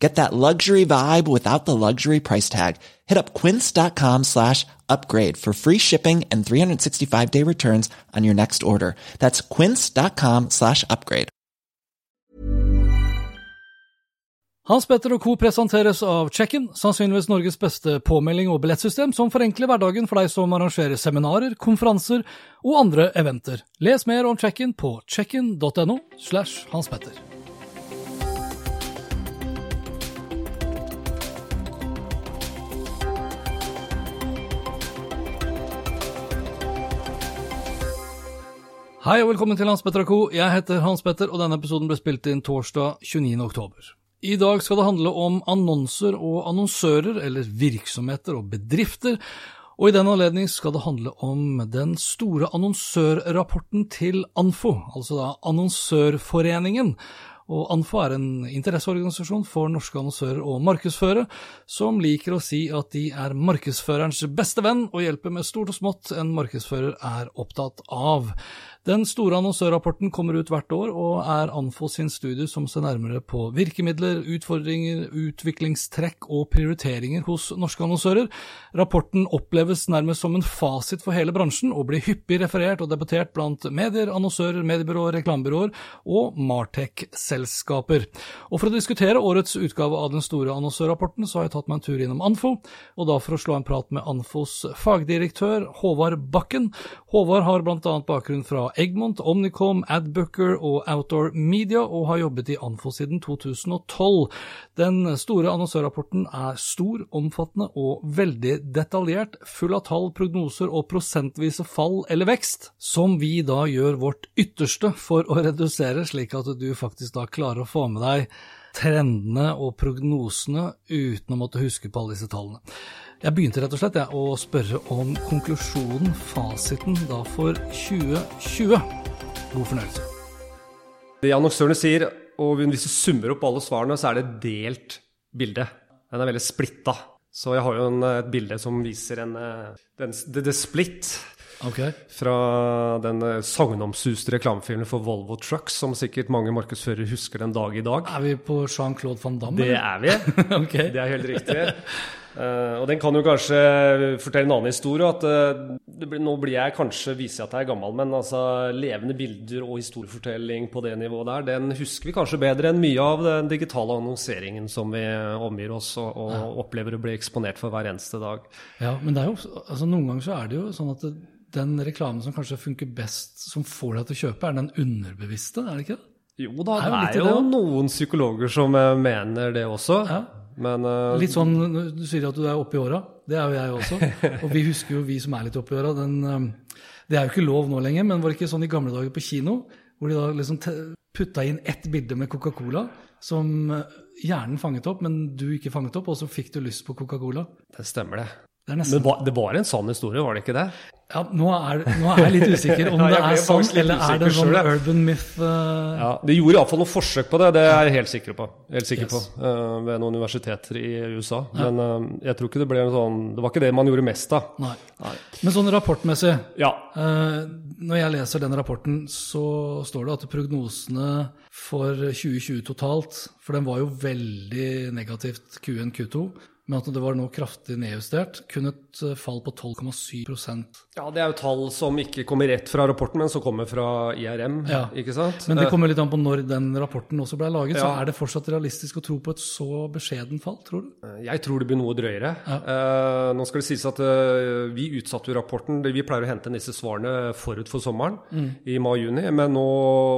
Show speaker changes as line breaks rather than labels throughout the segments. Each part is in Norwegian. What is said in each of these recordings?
Get that luxury vibe without the luxury price tag. Hit up quince.com slash upgrade for free shipping and 365 day returns on your next order. That's quince.com slash upgrade.
Hans Petter og co. presenteres av Check-in, sannsynligvis Norges beste påmelding og billettsystem som forenkler hverdagen for deg som arrangerer seminarer, konferanser og andre eventer. Les mer om Check-in på checkin.no slash Hans Petter. Hei og velkommen til Hans Petter og co. Jeg heter Hans Petter, og denne episoden ble spilt inn torsdag 29. oktober. I dag skal det handle om annonser og annonsører, eller virksomheter og bedrifter. Og i den anledning skal det handle om den store annonsørrapporten til ANFO, altså da Annonsørforeningen. Og ANFO er en interesseorganisasjon for norske annonsører og markedsførere, som liker å si at de er markedsførerens beste venn og hjelper med stort og smått en markedsfører er opptatt av. Den store annonsørrapporten kommer ut hvert år, og er Anfo sin studie som ser nærmere på virkemidler, utfordringer, utviklingstrekk og prioriteringer hos norske annonsører. Rapporten oppleves nærmest som en fasit for hele bransjen, og blir hyppig referert og debattert blant medier, annonsører, mediebyråer, reklamebyråer og Martech-selskaper. Og For å diskutere årets utgave av den store annonsørrapporten, så har jeg tatt meg en tur innom Anfo, og da for å slå en prat med Anfos fagdirektør Håvard Bakken. Håvard har bl.a. bakgrunn fra Egmont, Omnicom, Adbooker og Outdoor Media, og har jobbet i Anfo siden 2012. Den store annonsørrapporten er stor, omfattende og veldig detaljert, full av tall, prognoser og prosentvise fall eller vekst, som vi da gjør vårt ytterste for å redusere, slik at du faktisk da klarer å få med deg trendene og prognosene uten å måtte huske på alle disse tallene. Jeg begynte rett og slett jeg, å spørre om konklusjonen, fasiten, da for 2020. God fornøyelse.
Det annonsørene sier, og hvis du summer opp alle svarene, så er det et delt bilde. Den er veldig splitta. Så jeg har jo en, et bilde som viser en den, det, the split.
Okay.
Fra den sagnomsuste reklamefilmen for Volvo Trucks, som sikkert mange markedsførere husker den dag i dag.
Er vi på Jean-Claude van Damme?
Det er vi.
okay.
Det er helt riktig. Uh, og den kan jo kanskje fortelle en annen historie. at uh, blir, Nå blir jeg kanskje viser at jeg er gammel, men altså levende bilder og historiefortelling på det nivået der, den husker vi kanskje bedre enn mye av den digitale annonseringen som vi omgir oss og, og ja. opplever å bli eksponert for hver eneste dag.
Ja, men det er jo, altså noen ganger så er det jo sånn at det, den reklamen som kanskje funker best, som får deg til å kjøpe, er den underbevisste, er det ikke det?
Jo da, det er jo, det er jo noen psykologer som eh, mener det også.
Ja.
Men, uh,
litt sånn, Du sier at du er oppe i åra. Det er jo jeg også. Og vi husker jo, vi som er litt oppe i åra Det er jo ikke lov nå lenger, men var det ikke sånn i gamle dager på kino? Hvor de da liksom putta inn ett bilde med Coca-Cola som eh, hjernen fanget opp, men du ikke fanget opp, og så fikk du lyst på Coca-Cola.
Det stemmer, det.
Det
Men det var en sann historie, var det ikke det?
Ja, nå er, nå er jeg litt usikker om ja, det er sant, eller er det sånn urban myth? Uh...
Ja, De gjorde iallfall noen forsøk på det, det er jeg helt sikker på. Helt sikker yes. på uh, ved noen universiteter i USA. Ja. Men uh, jeg tror ikke det ble en sånn Det var ikke det man gjorde mest av.
Nei. Nei. Men sånn rapportmessig
ja.
Når jeg leser den rapporten, så står det at prognosene for 2020 totalt, for den var jo veldig negativt Q1, Q2 men at det var nå kraftig nedjustert. Kun et eh, fall på 12,7%
Ja, Det er jo tall som ikke kommer rett fra rapporten, men som kommer fra IRM.
Ja.
ikke sant?
Men det kommer litt an på når den rapporten også ble laget. Ja. Så er det fortsatt realistisk å tro på et så beskjeden fall, tror du?
Eh, jeg tror det blir noe drøyere. Ja. Uh, nå skal det sies at uh, vi utsatte jo rapporten. Vi pleier å hente disse svarene forut for sommeren, mm. i mai-juni, men nå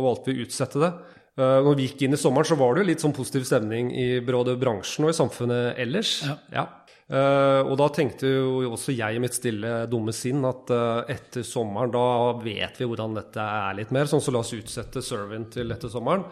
valgte vi å utsette det. Uh, når vi gikk inn i sommeren, så var det jo litt sånn positiv stemning i både bransjen og i samfunnet ellers.
Ja.
ja. Uh, og da tenkte jo også jeg i mitt stille, dumme sinn at uh, etter sommeren, da vet vi hvordan dette er litt mer. Sånn så la oss utsette Servin til etter sommeren.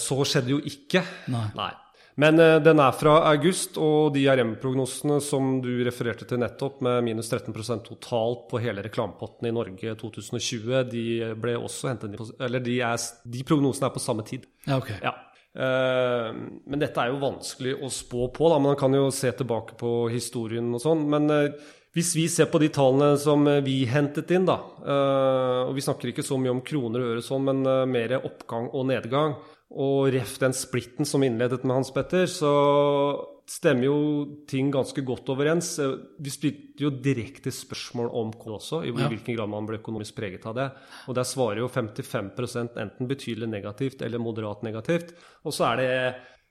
så skjedde jo ikke.
Nei.
Nei. Men eh, den er fra august, og de RM-prognosene som du refererte til nettopp, med minus 13% totalt på hele reklamepotten i Norge 2020, de ble også hentet Eller de, er, de prognosene er på samme tid.
Ja, ok.
Ja. Eh, men dette er jo vanskelig å spå på, da. Man kan jo se tilbake på historien og sånn. Men eh, hvis vi ser på de tallene som vi hentet inn, da, og vi snakker ikke så mye om kroner og øre sånn, men mer oppgang og nedgang, og ref den splitten som innledet med Hans Petter, så stemmer jo ting ganske godt overens. Vi stilte jo direkte spørsmål om kode også, i hvilken grad man ble økonomisk preget av det. Og der svarer jo 55% enten betydelig negativt eller moderat negativt. Og så er det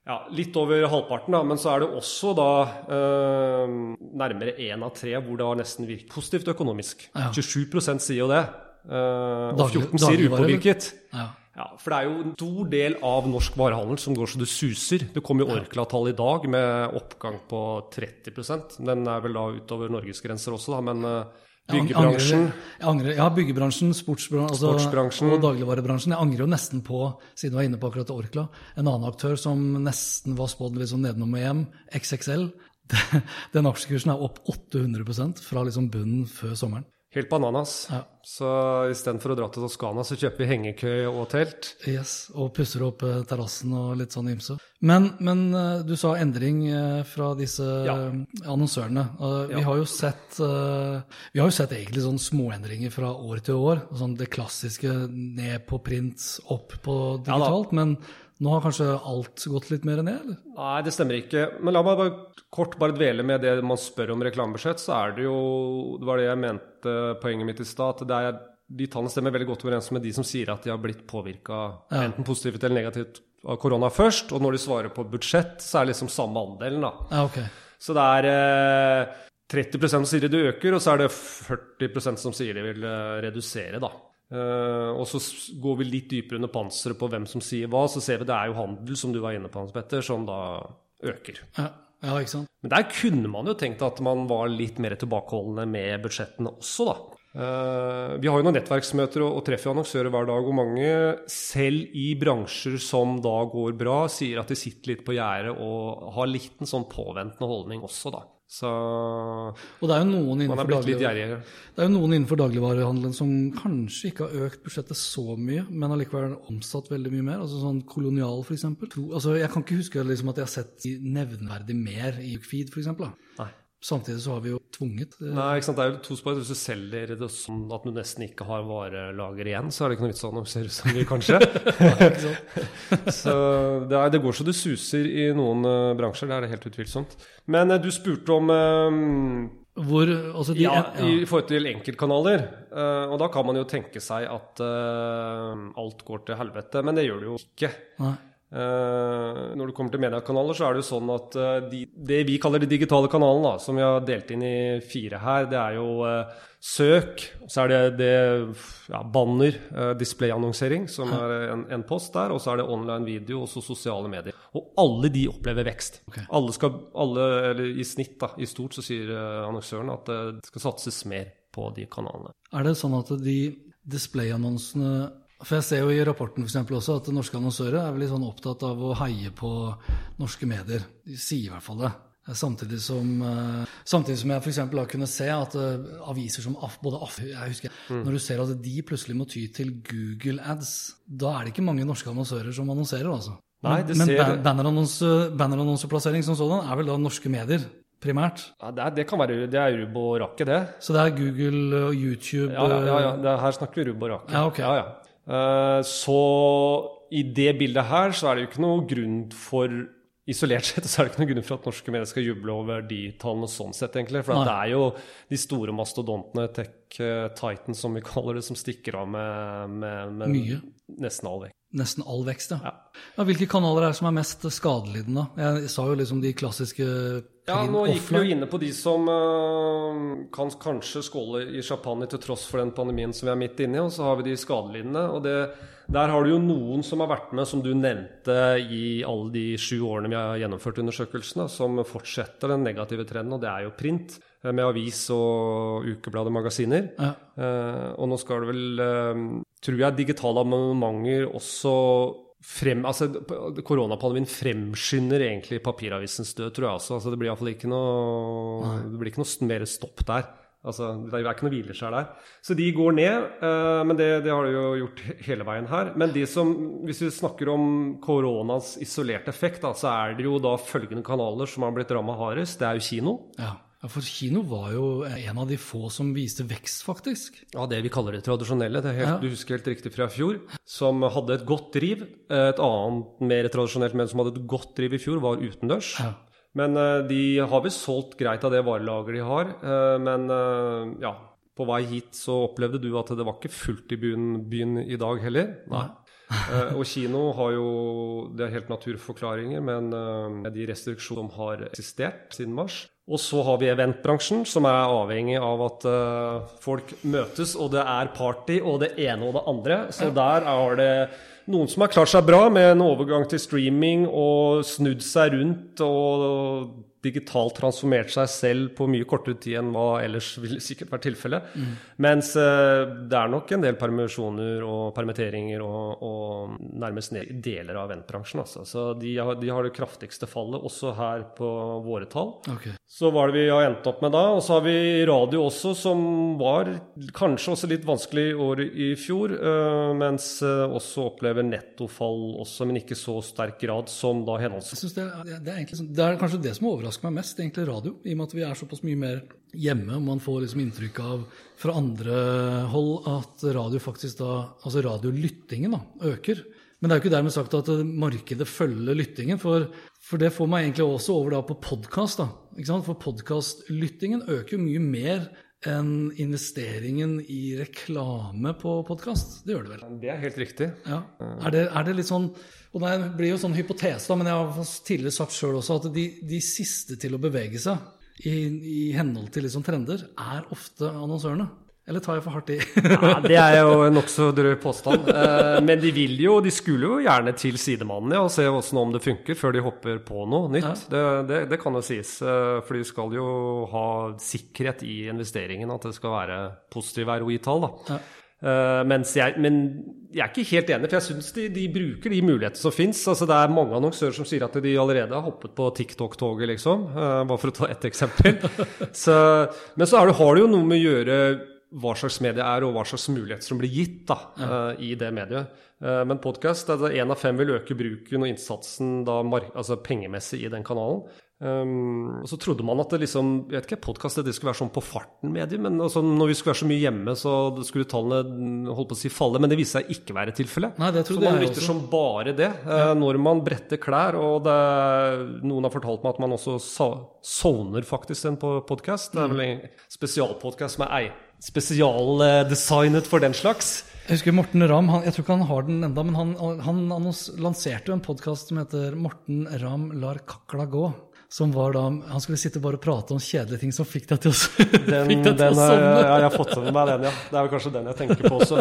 ja, litt over halvparten, da, men så er det også da eh, nærmere én av tre hvor det har nesten virket positivt økonomisk. Ja. 27 sier jo det. Eh, og 14 sier upåvirket. Ja. Ja, for det er jo en stor del av norsk varehandel som går så det suser. Det kom jo Orkla-tall i dag med oppgang på 30% Den er vel da utover norgesgrenser også, da, men uh, byggebransjen
jeg angrer, Ja, byggebransjen, sportsbransjen, altså, sportsbransjen og dagligvarebransjen. Jeg angrer jo nesten på, siden du var inne på akkurat Orkla, en annen aktør som nesten var spådd liksom nedenom EM, XXL. Den aksjekursen er opp 800% fra liksom bunnen før sommeren.
Helt bananas. Ja. Så istedenfor å dra til Toskana, så kjøper vi hengekøy og telt.
Yes, Og pusser opp eh, terrassen og litt sånn ymse. Men, men, eh, du sa endring eh, fra disse ja. annonsørene. Vi ja. har jo sett Vi har jo sett egentlig sånn småendringer fra år til år. Sånn det klassiske ned på print, opp på digitalt. men nå har kanskje alt gått litt mer ned? eller?
Nei, det stemmer ikke. Men la meg bare kort bare dvele med det man spør om reklamebudsjett. Så er det jo Det var det jeg mente, poenget mitt i stad. at De tallene stemmer veldig godt overens med de som sier at de har blitt påvirka ja. enten positivt eller negativt av korona først. Og når de svarer på budsjett, så er det liksom samme andelen, da.
Ja, okay.
Så det er eh, 30% som sier det øker, og så er det 40% som sier de vil eh, redusere, da. Uh, og så går vi litt dypere under panseret på hvem som sier hva. Så ser vi det er jo handel, som du var inne på, Hans Petter, som da øker.
Ja, ja, ikke sant?
Men der kunne man jo tenkt at man var litt mer tilbakeholdne med budsjettene også, da. Uh, vi har jo noen nettverksmøter og, og treffer annonsører hver dag, og mange, selv i bransjer som da går bra, sier at de sitter litt på gjerdet og har litt en sånn påventende holdning også, da. Så
og det er, jo noen innenfor gjerrigere. det er jo noen innenfor dagligvarehandelen som kanskje ikke har økt budsjettet så mye, men allikevel omsatt veldig mye mer. altså Sånn Kolonial, f.eks. Altså, jeg kan ikke huske liksom, at jeg har sett nevnverdig mer i Feed, f.eks. Samtidig så har vi jo tvunget
eh, Nei, ikke sant. Det er jo to spor. Hvis du selger det sånn at du nesten ikke har varelager igjen, så er det ikke noe vits å annonsere så mye, kanskje. så det, er, det, går så det suser i noen uh, bransjer, det er det helt utvilsomt. Men uh, du spurte om uh,
hvor, altså de,
ja, ja, i forhold til enkeltkanaler. Uh, og da kan man jo tenke seg at uh, alt går til helvete, men det gjør det jo ikke. Nei. Uh, når det kommer til mediekanaler, så er det jo sånn at uh, de, det vi kaller de digitale kanalene, da, som vi har delt inn i fire her, det er jo uh, søk, så er det, det ja, banner, displayannonsering, som er en, en, post der, og så er det online video og så sosiale medier. Og alle de opplever vekst. Okay. Alle skal, alle, eller I snitt, da, i stort, så sier annonsøren at det skal satses mer på de kanalene.
Er det sånn at de displayannonsene for Jeg ser jo i rapporten for også at norske annonsører er veldig sånn opptatt av å heie på norske medier. De sier i hvert fall det. Samtidig som, uh, samtidig som jeg f.eks. har kunnet se at uh, aviser som Af, både Af jeg husker, mm. Når du ser at de plutselig må ty til Google ads, da er det ikke mange norske annonsører som annonserer. altså.
Nei,
det men ser... bannerannonseplassering som sådan er vel da norske medier? primært?
Ja, det, er, det, kan være det er rubb og rakke, det.
Så det er Google og YouTube
Ja, ja, ja, ja. Er, her snakker vi rubb og rakke.
Ja, okay.
ja, ja. Eh, så i det bildet her så er det jo ikke noe grunn for Isolert sett så er det ikke noen grunn for at norske medier skal juble over de tallene sånn sett, egentlig. For det er jo de store mastodontene, Tech eh, Titan som vi kaller det, som stikker av med, med, med
Mye.
nesten all vekst.
Nesten all vekst, ja. ja. ja. Hvilke kanaler er det som er mest skadelidende? Jeg sa jo liksom de klassiske
Ja, nå gikk vi jo inne på de som uh, kan kanskje skåle i champagne til tross for den pandemien som vi er midt inne i, og så har vi de skadelidende. og det der har du jo noen som har vært med, som du nevnte, i alle de sju årene vi har gjennomført undersøkelsene, som fortsetter den negative trenden, og det er jo print. Eh, med avis og ukeblad og magasiner. Ja. Uh, og nå skal det vel, uh, tror jeg, digitale abonnementer også frem, altså, Koronapandemien fremskynder egentlig papiravisens død, tror jeg også. Altså, det blir iallfall ikke noe Det blir ikke noe mer stopp der. Altså, Det er ikke noe hvileskjær der. Så de går ned, uh, men det, det, har de jo gjort hele veien her. Men de som, hvis vi snakker om koronas isolerte effekt, da, så er det jo da følgende kanaler som har blitt ramma hardest. Det er jo kino.
Ja. Ja, For kino var jo en av de få som viste vekst, faktisk.
Ja, det vi kaller det tradisjonelle. Det er helt, ja. Du husker helt riktig fra i fjor. Som hadde et godt driv. Et annet mer tradisjonelt men som hadde et godt driv i fjor, var utendørs. Ja. Men uh, de har vel solgt greit av det varelageret de har. Uh, men uh, ja, på vei hit så opplevde du at det var ikke fullt i byen, byen i dag heller. Nei. Og kino har jo Det er helt naturforklaringer, men de restriksjonene som har eksistert siden mars, og så har vi eventbransjen, som er avhengig av at uh, folk møtes, og det er party og det ene og det andre. Så der er det noen som har klart seg bra med en overgang til streaming og snudd seg rundt og digitalt transformert seg selv på mye kortere tid enn hva ellers ville sikkert vært tilfellet. Mm. Mens uh, det er nok en del permisjoner og permitteringer og, og nærmest deler av eventbransjen. Altså. Så de har, de har, det kraftigste fallet, også her på våre tall. Okay. Så hva er det vi har endt opp med da? Og så har vi radio også, som var kanskje også litt vanskelig i år i fjor, uh, mens uh, også opplever nettofall også, men ikke så sterk grad som da henholdsvis.
Det, det, er sånn, det er kanskje det som overrasker overrasker meg mest, egentlig radio. I og med at vi er såpass mye mer hjemme. og Man får liksom inntrykk av fra andre hold at radio faktisk da, altså radiolyttingen da, øker. Men det er jo ikke dermed sagt at markedet følger lyttingen. For, for det får meg egentlig også over da på podkast. For podkastlyttingen øker jo mye mer enn investeringen i reklame på podkast. Det gjør det vel?
Det er helt riktig.
Ja. Er, det, er det litt sånn og Det blir jo sånn hypotese, da, men jeg har tidligere sagt sjøl også at de, de, siste til å bevege seg i, i henhold til liksom trender, er ofte annonsørene. Eller tar jeg for hardt i?
ja, det er jo en nokså drøy påstand. Eh, men de vil jo, de skulle jo gjerne til sidemannen ja, og se hvordan, om det funker, før de hopper på noe nytt. Ja. Det, det, det, kan jo sies. Eh, for de skal jo ha sikkerhet i investeringen, at det skal være positive ROI-tall. da. Ja. Uh, jeg, men jeg er ikke helt enig, for jeg syns de, de, bruker de mulighetene som fins. Altså, det er mange annonsører som sier at de allerede har hoppet på TikTok-toget, liksom. Uh, bare for å ta ett eksempel. så, men så det, har det jo noe med å gjøre hva slags medie er, og hva slags muligheter som blir gitt da, ja. uh, i det mediet. men podkast, én altså, av fem vil øke bruken og innsatsen da, altså pengemessig i den kanalen. Um, og så trodde man at det liksom, jeg vet ikke, podkast skulle være sånn på farten-medie. men altså, Når vi skulle være så mye hjemme, så skulle tallene holdt på å si falle. Men det viste seg ikke være tilfellet.
Så
man lytter som bare det. Uh, ja. Når man bretter klær, og det, noen har fortalt meg at man også sovner faktisk en podkast. Det er vel en spesialpodkast som er spesialdesignet for den slags.
Jeg husker Morten Ramm, han, jeg tror ikke han har den enda, men han, han lanserte jo en podkast som heter 'Morten Ramm lar kakla gå' som var da Han skulle sitte bare og prate om kjedelige ting som fikk deg til å,
den, deg til å sovne. Ja, jeg har fått med meg den, ja. Det er vel kanskje den jeg tenker på også.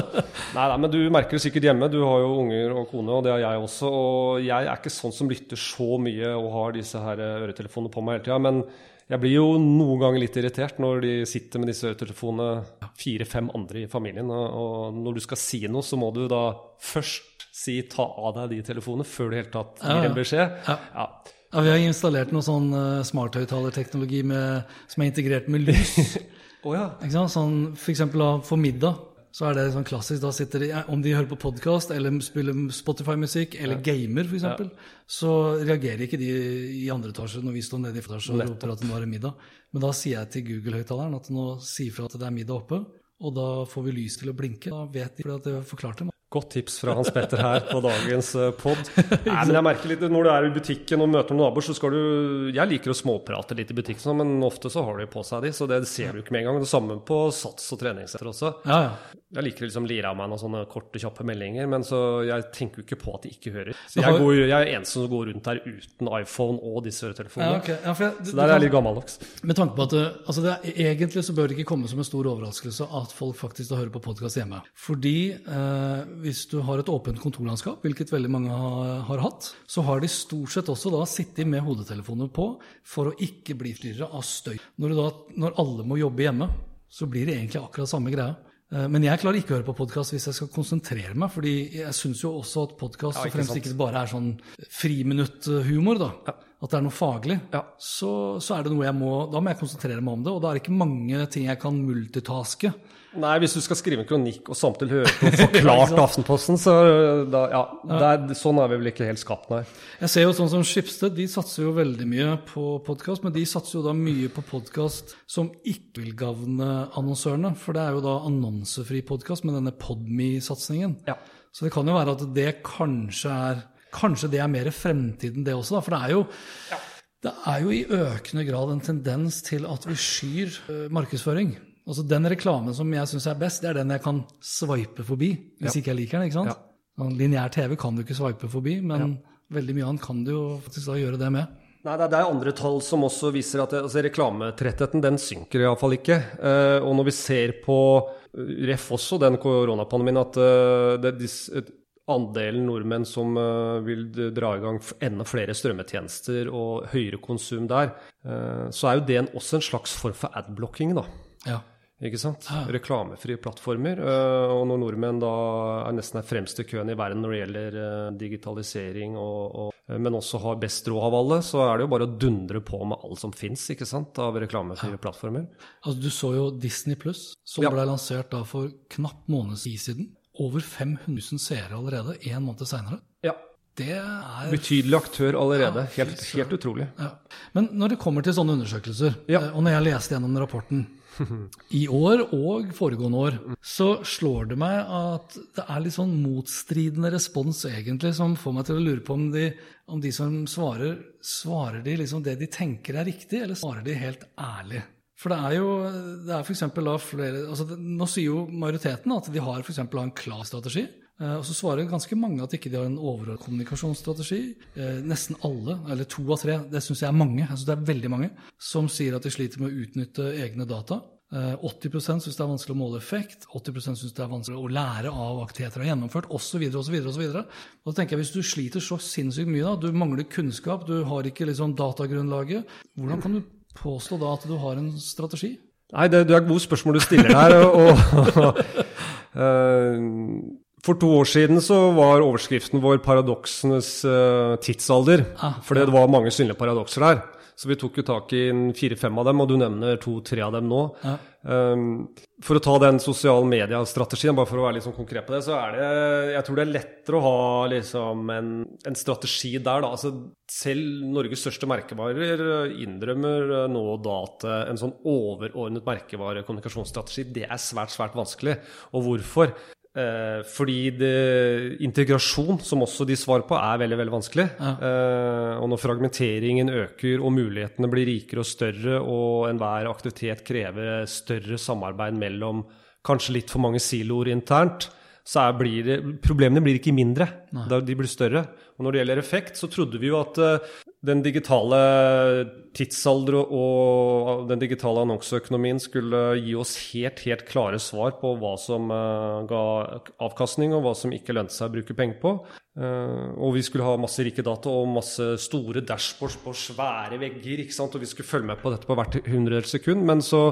Nei, nei, men du merker det sikkert hjemme. Du har jo unger og kone, og det har jeg også. Og jeg er ikke sånn som lytter så mye og har disse her øretelefonene på meg hele tida. Men jeg blir jo noen ganger litt irritert når de sitter med disse øretelefonene, fire-fem andre i familien. Og når du skal si noe, så må du da først si ta av deg de telefonene før du i hele tatt gir en beskjed. Ja. ja.
Ja, Vi har installert noe sånn uh, smarthøyttalerteknologi som er integrert med lys. oh, ja. Sånn, for eksempel for middag så er det sånn klassisk. Da sitter de, Om de hører på podkast eller spiller Spotify-musikk eller ja. gamer, f.eks., ja. så reagerer ikke de i andre etasje når vi står nede i etasje og roper at nå er det middag. Men da sier jeg til Google-høyttaleren at nå sier fra at det er middag oppe, og da får vi lys til å blinke. Da vet de, for at jeg forklarte dem.
Godt tips fra Hans Petter her på dagens eh, pod. Nei, men jeg merker litt, Når du er i butikken og møter noen naboer, så skal du Jeg liker å småprate litt i butikken, sånn, men ofte så har de på seg de, så det ser du ikke med en gang. Det samme på Sats og treningssenter også. Ja, ja. Jeg liker liksom lire av meg noen sånne korte, kjappe meldinger, men så jeg tenker jo ikke på at de ikke hører. Så jeg, går, jeg er eneste som går rundt der uten iPhone og disse øretelefonene. Ja, okay. ja, jeg, så der er jeg litt gammeldags.
Med tanke på at altså det, Egentlig så bør det ikke komme som en stor overraskelse at folk faktisk hører på podkast hjemme. Fordi eh, hvis du har et åpent kontorlandskap, hvilket veldig mange har, har, hatt, så har de stort sett også da sittet med hodetelefoner på for å ikke bli forstyrra av støy. Når, da, når alle må jobbe hjemme, så blir det egentlig akkurat samme greia. Eh, Men jeg klarer ikke å høre på podkast hvis jeg skal konsentrere meg, fordi jeg syns jo også at podkast
Ja,
ja, fremst ikke bare er sånn friminutthumor, da. At det er noe faglig.
Ja.
Så, så er det noe jeg må Da må jeg konsentrere meg om det, og da er det ikke mange ting jeg kan multitaske.
Nei, hvis du skal skrive en kronikk og samtidig høre på forklart Aftenposten, så da, ja, ja. er, sånn er vi vel ikke helt skapt, nei.
Jeg ser jo sånn som Skipsted, de satser jo veldig mye på podkast, men de satser jo da mye på podkast som ikke vil gagne annonsørene. For det er jo da annonsefri podkast med denne Podme-satsingen.
Ja.
Så det kan jo være at det kanskje er Kanskje det er mer fremtiden, det også, da. For det er jo Det er jo i økende grad en tendens til at vi skyr eh, markedsføring. Altså Den reklamen som jeg syns er best, det er den jeg kan swipe forbi hvis ikke jeg liker den. ikke sant?
Ja.
Sånn Lineær TV kan du ikke swipe forbi, men veldig mye annet kan du jo faktisk da gjøre det med.
Nei, det er- andre tall som også viser at altså reklametrettheten den synker iallfall ikke. Eh, og når vi ser på eh, ref også den koronapandemien, at det, et- andelen nordmenn som eh, vil dra i gang enda flere strømmetjenester og høyere konsum der, eh, så er jo det også en slags form for adblocking, da.
Ja.
Ikke sant? Reklamefrie plattformer. eh, Og når nordmenn da er nesten er fremst i køen i verden når det gjelder digitalisering, og, og, men også har best råd av alle, så er det jo bare å dundre på med alt som fins av reklamefrie plattformer.
Altså, Du så jo Disney Pluss, som
Ja.
ble lansert da for knapp måned siden. Over 500 seere allerede, én måned seinere.
Ja.
Det er
Betydelig aktør allerede.
Ja,
Helt, helt utrolig.
ja. Men når det kommer til sånne undersøkelser,
Ja.
eh, og når jeg leste gjennom rapporten i år og foregående år, så slår det meg at det er litt sånn motstridende respons egentlig, som får meg til å lure på om de, om de som svarer, svarer de liksom det de tenker er riktig, eller svarer de helt ærlig? For det er jo det er for da flere altså det, Nå sier jo majoriteten at de har for eksempel en klar strategi. Eh, Og så svarer ganske mange at ikke de har en overordnet kommunikasjonsstrategi. Eh, Nesten alle, eller to av tre, det syns jeg er mange, jeg synes det er veldig mange, som sier at de sliter med å utnytte egne data. Eh, 80% syns det er vanskelig å måle effekt, 80% syns det er vanskelig å lære av aktiviteter de har gjennomført, osv. osv. Da tenker jeg, Hvis du sliter så sinnssykt mye, da, du mangler kunnskap, du har ikke liksom datagrunnlaget, hvordan kan du påstå da at du har en strategi?
Nei, det, det er gode spørsmål du stiller der. Og, uh, for to år siden så var overskriften vår 'Paradoksenes uh, tidsalder'.
Ah,
for det var mange synlige paradokser der. Så vi tok jo tak i fire-fem av dem, og du nevner to-tre av dem nå.
Ja.
Um, for å ta den sosiale mediestrategien, bare for å være litt sånn konkret på det, så er det Jeg tror det er lettere å ha liksom en, en strategi der, da. Altså, selv Norges største merkevarer eh, innrømmer eh, nå da at eh, en sånn overordnet merkevarekommunikasjonsstrategi, det er svært, svært vanskelig. Og hvorfor? Eh, fordi det, integrasjon, som også de svarer på, er veldig veldig vanskelig. Eh, og når fragmenteringen øker og mulighetene blir rikere og større, og enhver aktivitet krever større samarbeid mellom kanskje litt for mange siloer internt, så er, blir det, problemene blir ikke mindre, Nei. de blir større. Og når det gjelder effekt, så trodde vi jo at eh, den digitale tidsalder og, den digitale annonseøkonomien skulle gi oss helt, helt klare svar på hva som eh, ga avkastning, og hva som ikke lønte seg å bruke penger på. Eh, og vi skulle ha masse rike data og masse store dashboards på svære vegger, ikke sant? og vi skulle følge med på dette på hvert hundredels sekund. Men så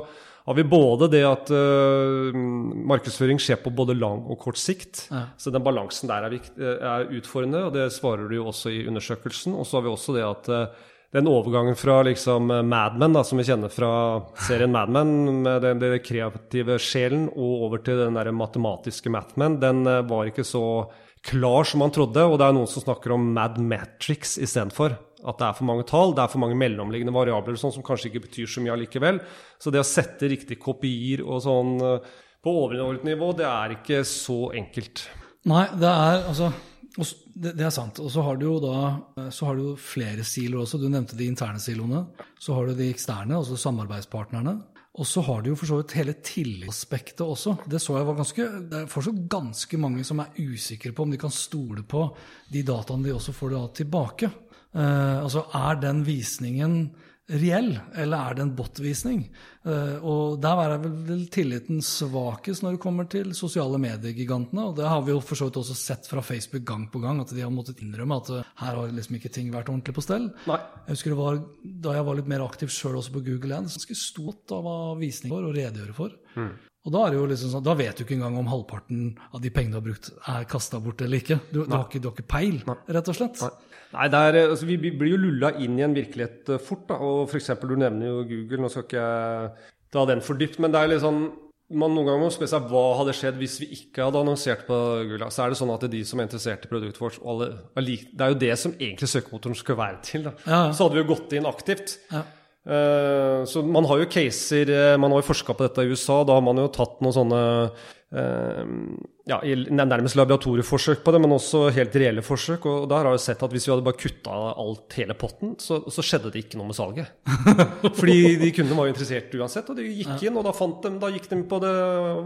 har vi både det at uh, markedsføring skjer på både lang og kort sikt. Så den balansen der er, eh, er utfordrende, og det svarer du jo også i undersøkelsen. Og så har vi også det at uh, den overgangen fra liksom Mad Men, da, som vi kjenner fra serien Mad Men, med den, den kreative sjelen, og over til den der matematiske Mad Men, den uh, var ikke så klar som man trodde. Og det er noen som snakker om Mad Matrix istedenfor. At det er for mange tall, det er for mange mellomliggende variabler sånn som kanskje ikke betyr så mye allikevel. Så det å sette riktige kopier og sånn eh, på overordnet nivå, det er ikke så enkelt.
Nei, det er altså det, er sant. Og så har du jo da eh, så har du flere siloer også. Du nevnte de interne siloene. Så har du de eksterne, altså samarbeidspartnerne. Og så har du jo for så vidt hele tillitsaspektet også. Det så jeg var ganske, det er fortsatt ganske mange som er usikre på om de kan stole på de dataene de også får da tilbake. Eh, altså, er den visningen reell, eller er det en bot-visning? Eh, og der er vel tilliten svakest når det kommer til sosiale mediegigantene. Og det har vi jo for så vidt også sett fra Facebook gang på gang, at de har måttet innrømme at eh, her har liksom ikke ting vært ordentlig på stell.
Nei.
Jeg husker det var, Da jeg var litt mer aktiv sjøl også på Google Ads, ganske stort av hva visning for og redegjøre for. Og da, er det jo liksom sånn, da vet du ikke engang om halvparten av de pengene du har brukt, er kasta bort eller ikke. Du, du, har ikke. du, har ikke. peil, rett og slett.
Nei. Nei, er, altså, Vi blir jo lulla inn i en virkelighet uh, fort. da, og for eksempel, Du nevner jo Google. Nå skal ikke jeg ta den for dypt, men det er litt sånn man noen ganger må spørre seg hva hadde skjedd hvis vi ikke hadde annonsert på Google. Så er det sånn at det er de som er interessert i produktet vårt alle, Det er jo det som egentlig søkemotoren skal være til. da. Ja, ja. Så hadde vi jo gått inn aktivt. Ja. Uh, så man har jo caser eh, Man har jo forska på dette i USA. Da har man jo tatt noen sånne uh, ja, nærmest laboratorieforsøk på det, men også helt reelle forsøk. Og der har jeg sett at hvis vi hadde bare kutta alt hele potten, så, så, skjedde det ikke noe med salget. Fordi de kundene var jo interessert uansett, og de gikk inn, og da, de, da gikk de på det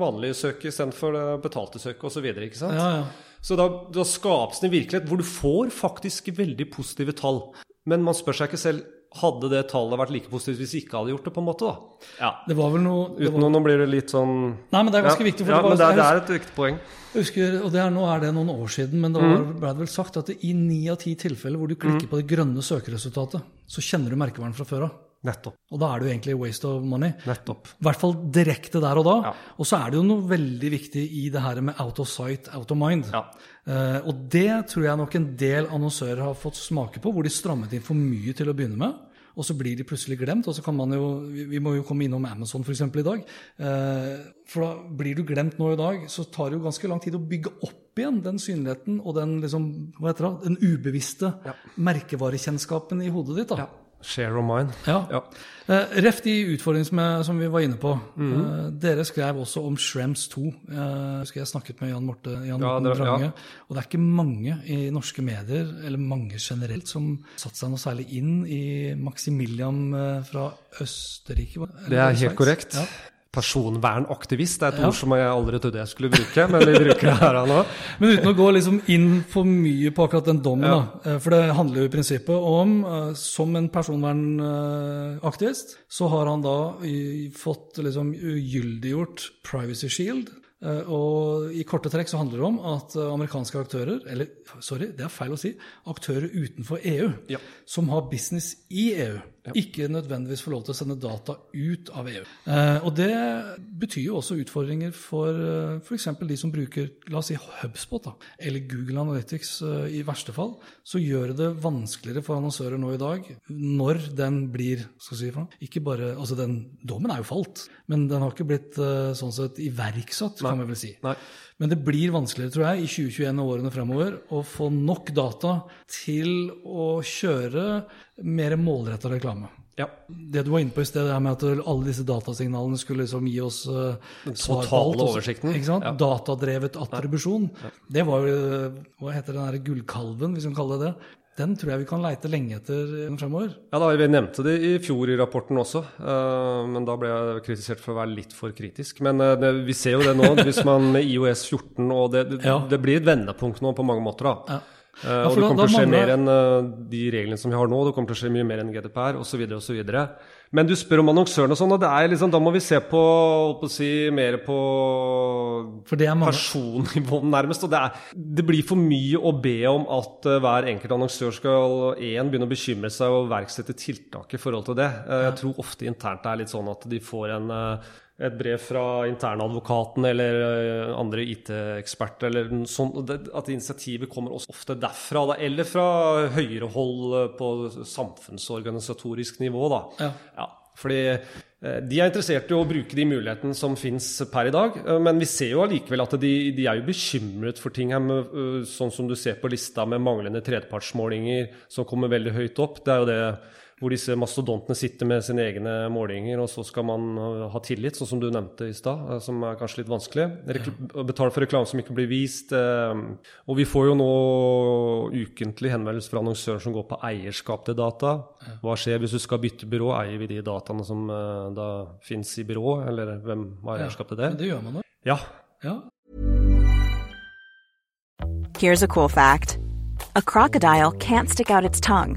vanlige søket istedenfor det betalte søket osv. Så, ja, ja. så da, da skapes det en virkelighet hvor du får faktisk veldig positive tall. Men man spør seg ikke selv hadde det tallet vært like positivt hvis vi ikke hadde gjort det, på en måte, da?
Ja. Det var vel noe
Uten var... Nå blir det litt sånn
Nei, men det er ganske ja. viktig.
ja, det, var, men det, er, det er et viktig poeng.
Jeg husker, og er, Nå er det noen år siden, men da mm. ble det vel sagt at i ni av ti tilfeller hvor du klikker mm. på det grønne søkeresultatet, så kjenner du merkevaren fra før av.
Nettopp.
Og da er det jo egentlig waste of money.
Nettopp.
I hvert fall direkte der og da. Ja. Og så er det jo noe veldig viktig i det her med out of sight, out of mind. Ja. Uh, og det tror jeg nok en del annonsører har fått smake på, hvor de strammet inn for mye til å begynne med og så blir de plutselig glemt. og så kan man jo, Vi må jo komme innom Amazon eksempel, i dag. Eh, for da blir du glemt nå i dag, så tar det jo ganske lang tid å bygge opp igjen den synligheten og den, liksom, hva heter det, den ubevisste ja. merkevarekjennskapen i hodet ditt. da.
Ja. Share of mine.
Ja. ja. Uh, ref de utfordringene som, vi var inne på. Mm -hmm. uh, dere skrev også om Shrems 2. Uh, jeg snakket med Jan Morte Jan ja, det, Frange. Ja. Og det er ikke mange i norske medier, eller mange generelt, som satte seg noe særlig inn i Maximilian fra Østerrike.
Det er helt korrekt. Personvernaktivist. Det er et ja. ord som jeg aldri trodde jeg skulle bruke, men vi bruker det her nå.
Men uten å gå liksom inn for mye på akkurat den dommen, ja. da. Eh, for det handler jo i prinsippet om, eh, som en personvernaktivist, så har han da fått liksom ugyldiggjort Privacy Shield. Eh, og i korte trekk så handler det om at amerikanske aktører, eller sorry, det er feil å si, aktører utenfor EU, ja. som har business i EU. Ikke nødvendigvis får lov til å sende data ut av EU. Eh, og det betyr jo også utfordringer for eh, f.eks. de som bruker la oss si HubSpot da, eller Google Analytics uh, i verste fall. Så gjør det vanskeligere for annonsører nå i dag når den blir skal si for ikke bare, altså den Dommen er jo falt, men den har ikke blitt sånn sett iverksatt, kan vi vel si. Nei. Men det blir vanskeligere, tror jeg, i 2021 og årene fremover å få nok data til å kjøre mer målretta reklame. Ja. Det du var inne på i sted, det med at alle disse datasignalene skulle liksom gi oss uh,
svar på alt. oversikten.
Ikke sant? Ja. Datadrevet attribusjon. Ja. Det var jo Hva heter den derre gullkalven, hvis vi kan kalle det det? Den tror jeg vi kan leite lenge etter fremover.
Ja, da, Vi nevnte det i fjor i rapporten også, uh, men da ble jeg kritisert for å være litt for kritisk. Men uh, vi ser jo det nå, hvis man med IOS 14 og det, det, ja. det blir et vendepunkt nå på mange måter. da. Ja. Uh, og det kommer til å skje mer enn uh, de reglene som vi har nå. Det kommer til å skje mye mer enn GDPR osv. Men du spør om annonsørene og sånn, og det er liksom, da må vi se på, på si, mer på personnivå, nærmest. og det, er, det, blir for mye å be om at uh, hver enkelt annonsør skal en, begynne å bekymre seg og iverksette tiltak i forhold til det. Jeg tror ofte internt det er litt sånn at de får en et brev fra internadvokaten eller eh, andre IT-eksperter, eller sånn, at initiativet kommer også ofte derfra, da, eller fra høyere hold eh, på samfunnsorganisatorisk nivå. Da. Ja. Ja, fordi eh, de er interessert i å bruke de mulighetene som finnes per i dag, men vi ser jo allikevel at de, de, er jo bekymret for ting her, med, sånn som du ser på lista med manglende tredjepartsmålinger som kommer veldig høyt opp. Det er jo det hvor disse mastodontene sitter med sine egne målinger, og så skal man uh, ha tillit, sånn som du nevnte i stad, uh, som er kanskje litt vanskelig. Rekl betale for reklame som ikke blir vist. Uh, og vi får jo nå ukentlig henvendelse fra annonsører som går på eierskap til data. Hva skjer hvis du skal bytte byrå? Eier vi de dataene som da fins i byrået, eller hvem har eierskap til det?
Det gjør man da.
Ja. ja.
Here's a cool fact. A crocodile can't stick out its tongue.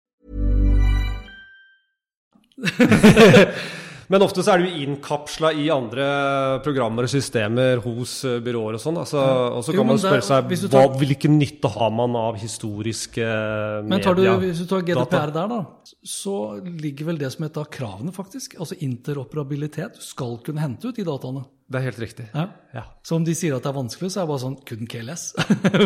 Men ofte så er du innkapsla i andre programmer og systemer hos eh, byråer og sånn. Altså, og så kan
jo,
man spørre seg hva,
tar-
hvilken nytte har man av historiske
Men tar du, hvis du tar? GDPR der, da, så ligger vel det som et av kravene, faktisk. Altså interoperabilitet. Du skal kunne hente ut de dataene.
Det er helt riktig.
Ja.
Ja.
Så om de sier at det er vanskelig, så er det bare sånn couldn't care less.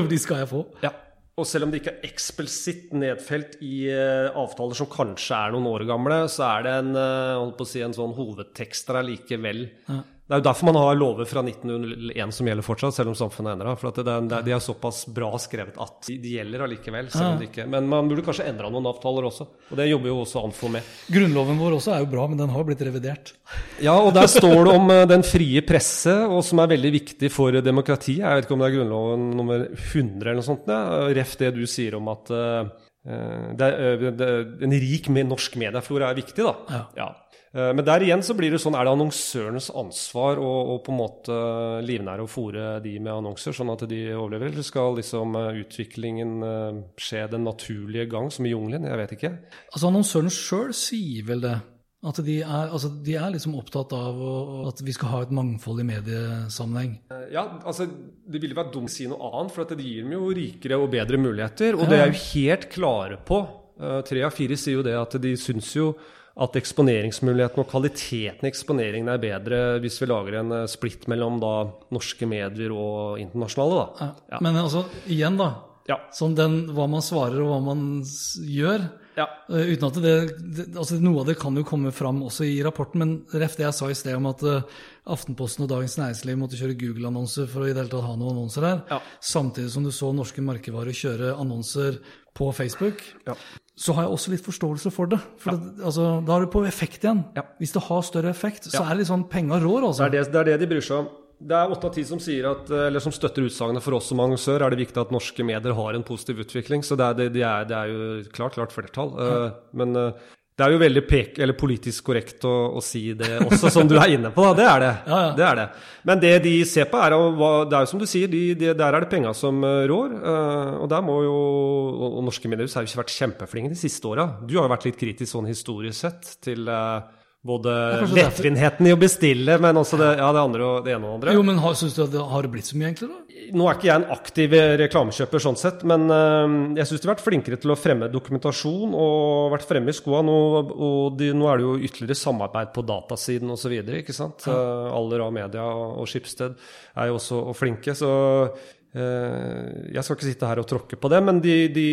de skal jeg få.
Ja. Og selv om det ikke er eksplisitt nedfelt i eh, avtaler som kanskje er noen år gamle, så er det en, eh, si, en sånn hovedtekst der allikevel. Det er jo derfor man har lover fra 1901 som gjelder fortsatt, selv om samfunnet er endra. For at det, det, de er såpass bra skrevet at de, de gjelder allikevel. Selv om de ikke, men man burde kanskje endra noen avtaler også. Og det jobber jo også Anfo med.
Grunnloven vår også er jo bra, men den har blitt revidert.
Ja, og der står det om eh, den frie presse, og som er veldig viktig for demokratiet. Jeg vet ikke om det er Grunnloven nummer 100 eller noe sånt. Ja. Ref det du sier om at uh, det er, det, en rik med norsk medieflora er viktig, da.
Ja.
Eh, Men der igjen så blir det sånn, er det annonsørens ansvar å, å på en måte livnære og fòre de med annonser, sånn at de overlever? Eller skal liksom eh, utviklingen eh, skje den naturlige gang, som i jungelen? Jeg vet ikke.
Altså Annonsøren sjøl sier vel det. At de er, altså, de er liksom opptatt av å, at vi skal ha et mangfold i mediesammenheng.
Eh, Ja, altså, Det ville vært dumt å si noe annet, for at det gir dem jo rikere og bedre muligheter. Og det er jo helt klare på. Eh, Tre av fire sier jo det at de syns jo at eksponeringsmuligheten og kvaliteten i eksponeringen er bedre hvis vi lager en eh, splitt mellom da norske medier og internasjonale. da.
Ja. Men altså, igjen, da.
Ja.
Som den, hva man svarer og hva man gjør.
Ja.
Uh, uten at det, det altså Noe av det kan jo komme fram også i rapporten, men ref det jeg sa i sted om at uh, Aftenposten og Dagens Næringsliv måtte kjøre Google-annonser for å i det hele tatt ha noen annonser her,
Ja.
samtidig som du så norske merkevarer kjøre annonser på Facebook,
Ja.
så har jeg også litt forståelse for det. For det, altså, Da er du på effekt igjen.
Ja.
Hvis det har større effekt, så
Ja.
er det litt sånn penga rår,
Det
altså.
er det, det er det de bryr seg om. Det er åtte av ti som som støtter utsagnet for oss som annonsør, er det viktig at norske medier har en positiv utvikling. Så det er, det, det er, det er jo klart, klart flertall. Uh, Men eh, det er jo veldig pek, eller politisk korrekt å, å si det også, som du er inne på. Da. Det er det.
Ja, ja.
det er det. Men det de ser på, er jo hva Det er jo som du sier, de, de, der er det penga som eh, rår. eh, Og der må jo Og, og norske mediehus har jo ikke vært kjempeflinke de siste åra. Du har jo vært litt kritisk sånn historisk sett til eh, både
kanskje
lettvintheten i å bestille, men også det, ja, det andre og det ene og det andre.
Jo, men har, synes du at det har det blitt så mye enklere? da?
Nå er ikke jeg en aktiv reklamekjøper sånn sett, men øh, jeg syns de har vært flinkere til å fremme dokumentasjon og vært fremme i skoa. Nå, og de, nå er det jo ytterligere samarbeid på datasiden osv. Ja. Uh, Aller av media og, Skipsted er jo også og flinke, så jeg skal ikke sitte her og tråkke på det, men de, de,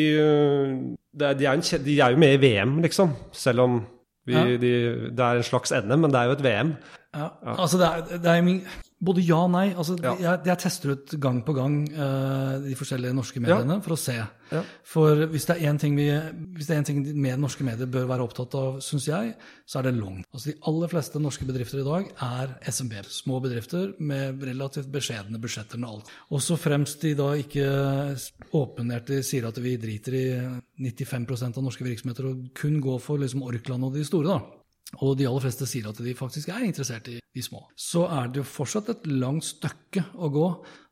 det de, er, en, de er jo med i VM, liksom. Selv om vi,
Ja.
de, det er en slags NM, men det er jo et VM.
Ja, altså det er, det er min, Både ja og nei. altså
Ja.
jeg, jeg tester ut gang på gang uh, de forskjellige norske mediene for å se.
Ja.
For hvis det vi, hvis det er en ting med norske medier bør være opptatt av, syns jeg, så er det long. Altså De aller fleste norske bedrifter i dag er SMB. Små bedrifter med relativt beskjedne budsjetter med alt. Også fremst de da ikke åpenhjertig sier at vi driter i 95% av norske virksomheter og kun går for liksom Orkland og de store. da. Og de aller fleste sier at de faktisk er interessert i de små. Så er det jo fortsatt et langt stykke å gå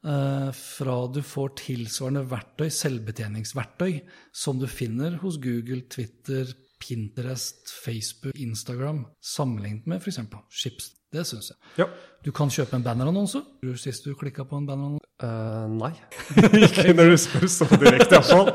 eh, fra du får tilsvarende verktøy, selvbetjeningsverktøy, som du finner hos Google, Twitter, Pinterest, Facebook, Instagram, sammenlignet med f.eks. Chips. Det syns jeg.
Ja.
Du kan kjøpe en bannerannonse. Sist du klikka på en bannerannonse?
Uh, nei. ikke når du spør så direkte, iallfall.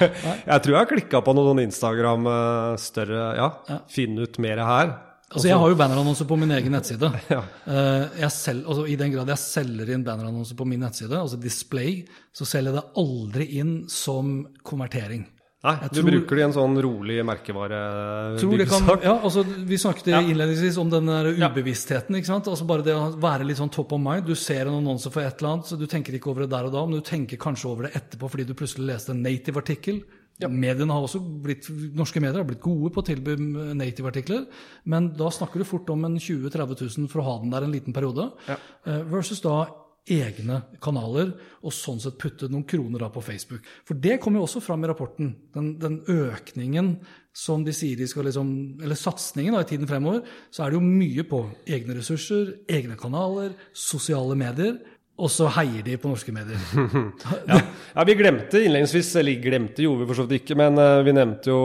jeg tror jeg har klikka på noen Instagram eh, større Ja, finne ut mer her.
Altså, Jeg har jo bannerannonser på min egen nettside.
Ja.
Uh, jeg selv, altså, I den grad jeg selger inn bannerannonser på min nettside, altså display, så selger jeg det aldri inn som konvertering.
Nei,
Jeg
du
tror-
bruker det i en sånn rolig merkevare
Tror det kan, ja, altså, vi snakket
Ja.
innledningsvis om den der ubevisstheten. ikke sant? Altså Bare det å være litt sånn top of mind. Du ser en annonse for et eller annet, så du tenker ikke over det der og da, men du tenker kanskje over det etterpå fordi du plutselig leste en native-artikkel. Mediene har også blitt, Norske medier har blitt gode på å tilby native-artikler, men da snakker du fort om en 20 000-30 000 for å ha den der en liten periode, Ja. versus da egne kanaler, og sånn sett putte noen kroner da på Facebook. For det kommer jo også fram i rapporten. Den, den økningen som de sier de skal liksom Eller satsingen i tiden fremover, så er det jo mye på egne ressurser, egne kanaler, sosiale medier, og så heier de på norske medier.
Ja. ja, vi glemte innledningsvis, eller glemte gjorde vi for så vidt ikke, men eh, vi nevnte jo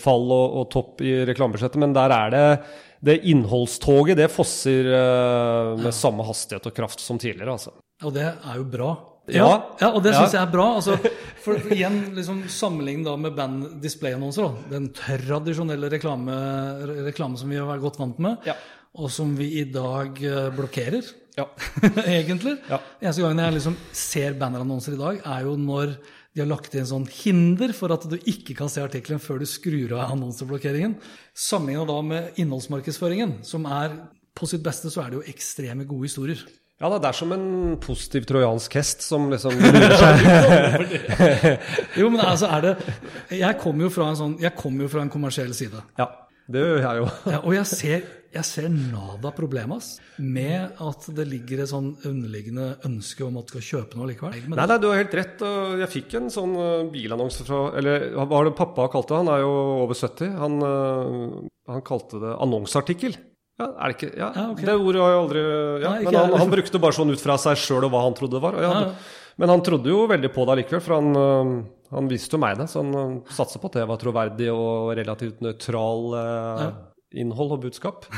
fall og, og topp i reklamebudsjettet. Men der er det det innholdstoget, det fosser med med samme hastighet og kraft som tidligere, altså.
Og det er jo bra.
Ja.
ja og det
Ja.
jeg er bra. Altså, for, for igjen, liksom, sammenlign da med band display-annonser. Den tradisjonelle reklame, reklame som vi har vært godt vant med,
Ja.
og som vi i dag eh, blokkerer,
Ja.
egentlig.
Ja.
Eneste gangen jeg liksom ser bannerannonser i dag, er jo når de har lagt inn sånn hinder for at du ikke kan se artikkelen før du skrur av annonseblokkeringen. Sammenligna da med innholdsmarkedsføringen, som er på sitt beste så er det jo ekstreme gode historier.
Ja, det er som en positiv trojansk hest som liksom lurer seg
Jo, men altså er det Jeg kommer jo fra en sånn Jeg kommer jo fra en kommersiell side.
Ja, det gjør jeg jo.
Ja, og jeg ser, jeg ser nada problemas med at det ligger et sånn underliggende ønske om at du skal kjøpe noe likevel.
Nei, nei, du har helt rett. Jeg fikk en sånn eh, bilannonse fra Eller hva var det pappa kalte det? Han er jo over 70. Han, eh, han kalte det annonseartikkel. Ja, er det ikke Ja,
Ja, ok.
det ordet har jeg aldri ja,
Nei,
Men han, han brukte bare sånn ut fra seg sjøl og hva han trodde det var. og Ja,
Ja, ja.
Men han trodde jo veldig på det allikevel, for han, eh, han visste jo meg det. Så han satser på at det var troverdig og relativt nøytral eh, innhold og budskap.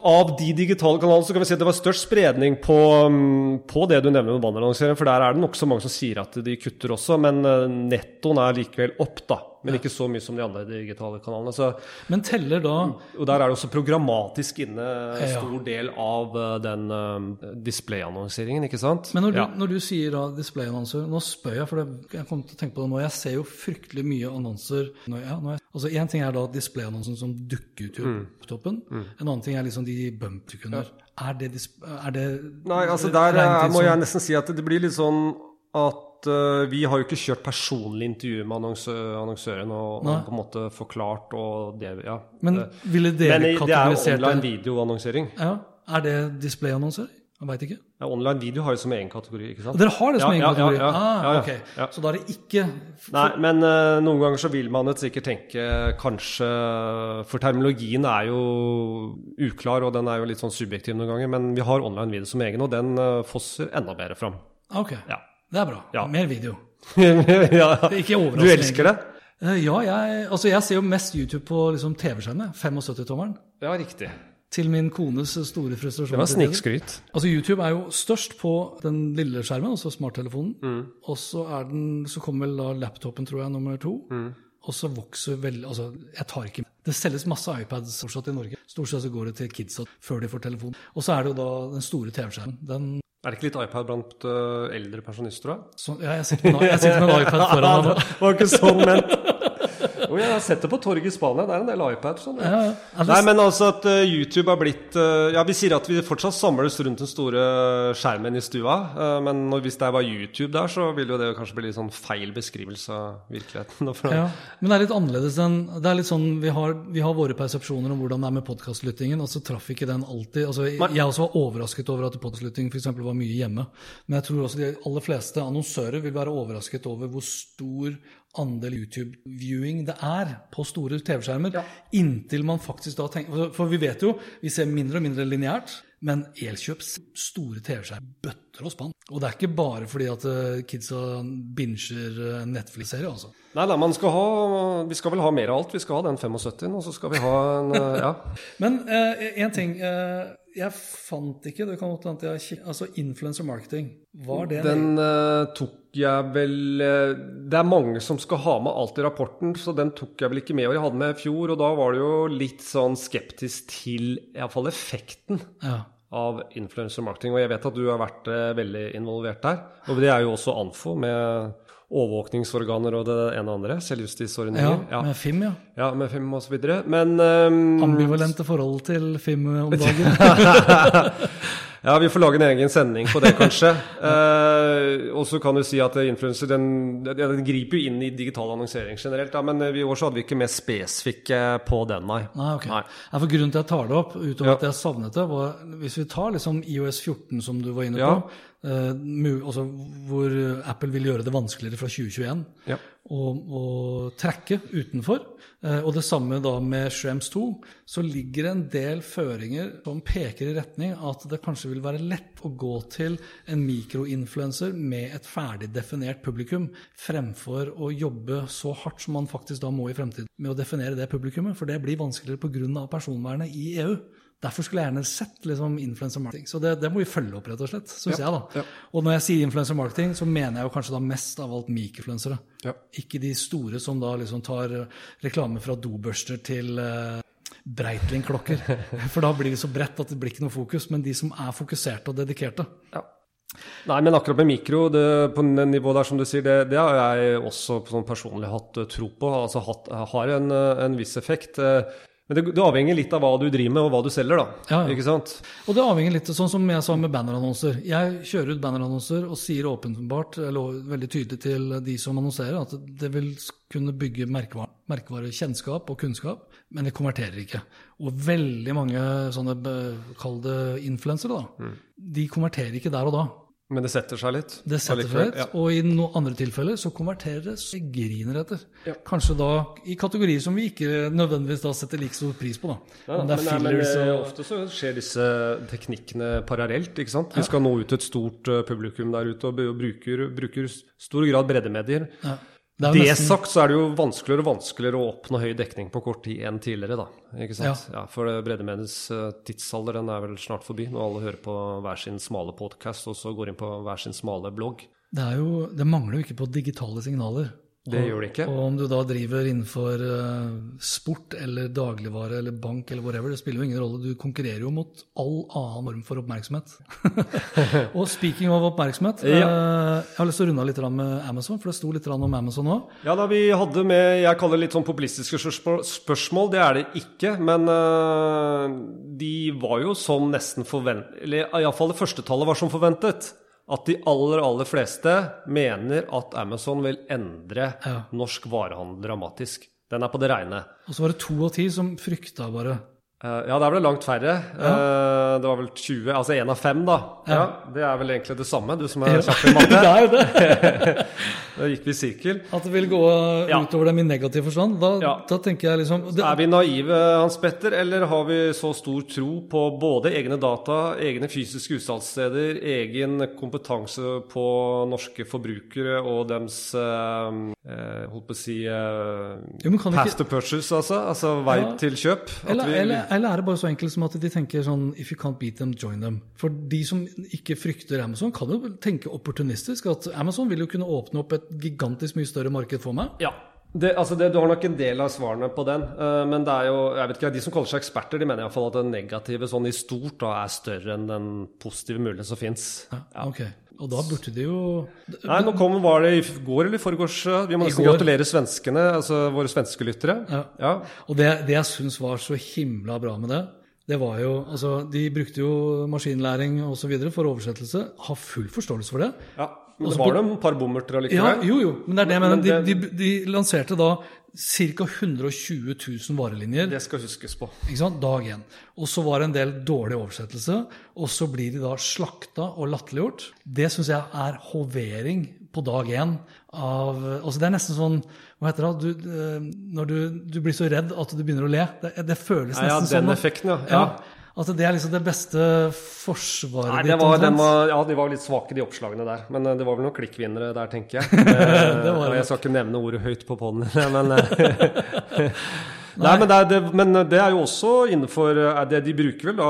Av de digitale kanalene så kan vi si at det var størst spredning på, um, på det du nevner med bannerannonsering, for der er det nokså mange som sier at de kutter også, men uh, nettoen er likevel opp, da. Men ikke så mye som de andre digitale kanalene. Så,
Men teller da
og der er det også programmatisk inne en
Ja.
stor del av uh, den um, displayannonseringen, ikke sant?
Men når du,
Ja.
når du sier da displayannonser, nå spør jeg, for jeg kom til å tenke på det nå, jeg ser jo fryktelig mye annonser. Når, ja, når jeg, altså Én ting er da displayannonsen som dukker ut
Mm.
toppen. En annen ting er liksom de bump-sekunder. Er det, er det
Nei, altså der
regnet
eh, må jeg nesten si at det blir litt sånn at eh, vi har jo ikke kjørt personlig intervju med annonsø annonsøren og, og på en måte forklart og det, ja.
Men ville dere
Men det er jo online videoannonsering.
ja, Er det displayannonser? Jeg veit ikke.
Ja, online video har jo som egen kategori, ikke sant?
Og dere har det som
Ja,
egen
ja,
kategori?
ja, ja,
ah, ok. Så da er det ikke
Nei, men uh, noen ganger så vil man sikkert tenke kanskje For terminologien er jo uklar, og den er jo litt sånn subjektiv noen ganger. Men vi har online video som egen, og den uh, fosser enda bedre fram.
Ok,
Ja.
Det er bra.
Ja.
Mer video.
ja.
Ikke overraskende,
Du elsker det?
Eh, Ja, jeg, altså jeg ser jo mest YouTube på liksom TV-skjermen. 75-tommeren.
Ja, riktig.
Til min kones store frustrasjon.
Det var snikskryt.
Altså YouTube er jo størst på den lille skjermen, altså smarttelefonen.
Mm.
Og så, er den, så kommer vel da laptopen, tror jeg, nummer to.
Mm.
Og så vokser veldig Altså, jeg tar ikke Det selges masse iPads fortsatt i Norge. Stort sett så går det til kidsa før de får telefon. Og så er det jo da den store TV-skjermen. Den
Er det ikke litt iPad blant øh, eldre pensjonister, da?
så, Ja, jeg sitter med, en- jeg sitter med en iPad foran meg nå.
det var ikke sånn ment. Jo, jeg har sett det på torget i Spania. Det er en del iPads. Sånn,
Ja, ja. Altså,
Nei, men altså at uh, YouTube har blitt uh, Ja, vi sier at vi fortsatt samles rundt den store skjermen i stua. Uh, men når, hvis det var YouTube der, så vil jo det kanskje bli litt sånn feil beskrivelse av virkeligheten.
Ja, men det er litt annerledes enn Det er litt sånn, Vi har, vi har våre persepsjoner om hvordan det er med podkastlyttingen, og så traff ikke den alltid altså, Jeg også var overrasket over at podkastlytting f.eks. var mye hjemme. Men jeg tror også de aller fleste annonsører vil være overrasket over hvor stor andel YouTube-viewing det er på store TV-skjermer. Inntil man faktisk da tenker for- vi vet jo, vi ser mindre og mindre lineært. Men Elkjøp store TV-skjerm bøtter og spann. Og det er ikke bare fordi at eh, kidsa binger Netflix-serier, altså.
Nei, nei, man skal ha Vi skal vel ha mer av alt. Vi skal ha den 75, og så skal vi ha en eh, Ja.
Men én ting. eh, jeg fant ikke det kan godt hende jeg Altså influencer marketing. Var det
Den eh, tok jeg vel eh, Det er mange som skal ha med alt i rapporten, så den tok jeg vel ikke med. Og jeg hadde med i fjor, og da var det jo litt sånn skeptisk til iallfall effekten
Ja.
av influencer marketing. Og jeg vet at du har vært eh, veldig involvert der. Og det er jo også Anfo med overvåkningsorganer og det ene og andre. Selvjustisordninger. Ja,
med Fim, ja.
ja, med FIM og så videre. Men um,
Ambivalente forhold til Fim om dagen.
Ja, vi får lage en egen sending på det, kanskje. eh, og så kan du si at influenser den, den den griper jo inn i digital annonsering generelt, da, men i år så hadde vi ikke mer spesifikke på den, nei.
Nei, ok.
Nei.
Ja, for grunnen til at jeg tar det opp, utover
Ja.
at jeg savnet det, var hvis vi tar liksom IOS 14 som du var inne på, eh, mu- altså hvor Apple vil gjøre det vanskeligere fra 2021
Ja.
å, å trekke utenfor, eh, og det samme da med Shrems 2, så ligger det en del føringer som peker i retning at det kanskje vil være lett å gå til en mikroinfluenser med et ferdig definert publikum, fremfor å jobbe så hardt som man faktisk da må i fremtiden med å definere det publikummet, for det blir vanskeligere pga. personvernet i EU. Derfor skulle jeg gjerne sett liksom, influencer marketing. Så det, det må vi følge opp, rett og slett, syns jeg. da.
ja.
Og når jeg sier influencer marketing, så mener jeg jo kanskje da mest av alt mikroinfluensere.
Ja.
Ikke de store som da liksom tar reklame fra dobørster til uh, Breitling-klokker. For da blir det så bredt at det blir ikke noe fokus. Men de som er fokuserte og dedikerte.
Ja. Nei, men akkurat med mikro, det, på det nivået der som du sier, det, det har jeg også sånn personlig hatt eh, tro på. Altså hatt, har en, eh, en viss effekt. Eh, Men det, det avhenger litt av hva du driver med, og hva du selger, da.
Ja, ja.
Ikke sant?
Og det avhenger litt, sånn som jeg sa med bannerannonser. Jeg kjører ut bannerannonser og sier åpenbart, eller veldig tydelig til de som annonserer, at det vil kunne bygge merkevare, merkevarekjennskap og kunnskap, men det konverterer ikke. Og veldig mange sånne, be- kall det influensere, da, de konverterer ikke der og da.
Men det setter seg litt.
Det setter seg litt,
Ja.
og i noen andre tilfeller så konverterer det så jeg griner etter.
Ja.
Kanskje da i kategorier som vi ikke nødvendigvis da setter like stor pris på, da.
Ja,
er
men, nei, men
fillers
eh,
og
ofte så skjer disse teknikkene parallelt. ikke sant? Vi skal nå ut til et stort eh, publikum der ute og og bruker, bruker stor grad breddemedier.
Ja.
Det,
jo nesten-
sagt så er det jo vanskeligere og vanskeligere å oppnå høy dekning på kort tid enn tidligere. da, ikke sant? Ja. For det breddemediets eh, tidsalder den er vel snart forbi, når alle hører på hver sin smale podkast og så går inn på hver sin smale blogg.
Det, jo, det mangler jo ikke på digitale signaler.
Det gjør det ikke.
Og om du da driver innenfor eh, sport eller dagligvare eller bank eller whatever, det spiller jo ingen rolle. Du konkurrerer jo mot all annen form for oppmerksomhet. og speaking of oppmerksomhet,
Ja.
eh, jeg har lyst til å runde av litt med Amazon, for det sto litt om Amazon nå.
Ja da, vi hadde med Jeg kaller det litt sånn populistiske spørsmål-. Det er det ikke. Men øh, de var jo som nesten forventet Eller iallfall det første tallet var som forventet. At de aller, aller fleste mener at Amazon vil endre
Ja.
norsk varehandel dramatisk. Den er på det reine.
Og så var det to av ti som frykta bare
ja, der ble det langt færre. Ja. det var vel 20, altså én av fem, da. Ja. Det er vel egentlig det samme, du som er kjapp i matte.
det er jo det!
Da gikk vi i sirkel.
At det vil gå
Ja.
utover dem i negativ forstand. Da,
Ja.
da tenker jeg liksom det,
Er vi naive, Hans Petter, eller har vi så stor tro på både egne data, egne fysiske utsalgssteder, egen kompetanse på norske forbrukere og dems eh, holdt på å si eh,
Jo,
path
ikke-
to purchase, altså? Altså vei
Ja.
til kjøp? At
Eller,
vi-
eller, eller er det bare så enkelt som at de tenker sånn If you can't beat them, join them. For de som ikke frykter Amazon, kan jo tenke opportunistisk at Amazon vil jo kunne åpne opp et gigantisk mye større marked for meg.
Ja. Det, altså det, du har nok en del av svarene på den, Uh, men det er jo jeg vet ikke, de som kaller seg eksperter, de mener iallfall at det negative sånn i stort da er større enn den positive muligheten som fins.
Ok, Og da burde de jo
Nei, nå kom, var det i går eller i forgårs? eh, Vi må nesten gratulere svenskene, altså våre svenske lyttere.
Ja.
Ja.
Og det, det jeg syns var så himla bra med det, det var jo Altså, de brukte jo maskinlæring osv. for oversettelse. Har full forståelse for det.
ja. Men det var det et par bommerter
Ja,
allikevel.
jo, jo. Men det er det jeg
Men
mener. De, de, de lanserte da ca. 120 000 varelinjer.
Det skal huskes på.
Ikke sant? Dag én. Og så var det en del dårlig oversettelse, og så blir de da slakta og latterliggjort. Det syns jeg er hovering på dag én av altså Det er nesten sånn Hva heter det? Du, eh, når du, du blir så redd at du begynner å le. Det, det føles
Ja, ja, den
sånn.
effekten, ja.
ja. At det er liksom det beste forsvaret
Nei, det var,
ditt?
var, ja, de var litt svake, de oppslagene der. Men eh, det var vel noen klikkvinnere der, tenker jeg. Eh,
Det var
og jeg skal ikke nevne ordet høyt på poden, men eh, Nei, men det, er, det, men det er jo også innenfor det De bruker vel da